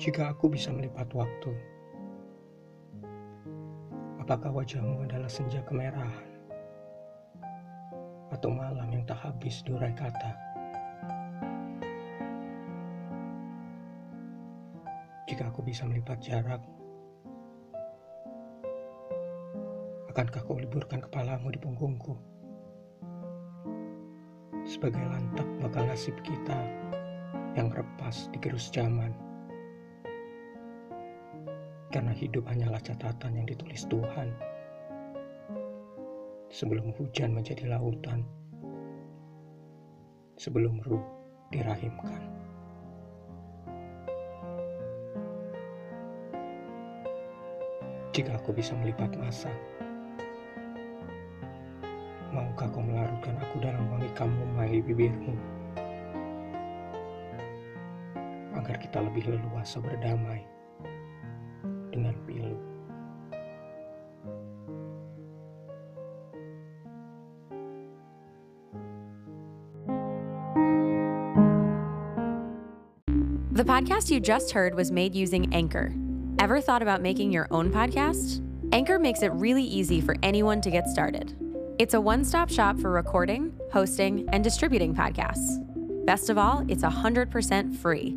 Jika aku bisa melipat waktu, apakah wajahmu adalah senja kemerahan atau malam yang tak habis durai kata? Jika aku bisa melipat jarak, akankah kau liburkan kepalamu di punggungku? Sebagai lantak bakal nasib kita yang repas di gerus zaman. Karena hidup hanyalah catatan yang ditulis Tuhan. Sebelum hujan menjadi lautan. Sebelum ruh dirahimkan. Jika aku bisa melipat masa, maukah kau melarutkan aku dalam wangi kamu di bibirmu? Agar kita lebih leluasa berdamai dengan pilu. The podcast you just heard was made using Anchor. Ever thought about making your own podcast? Anchor makes it really easy for anyone to get started. It's a one stop shop for recording, hosting, and distributing podcasts. Best of all, it's 100% free.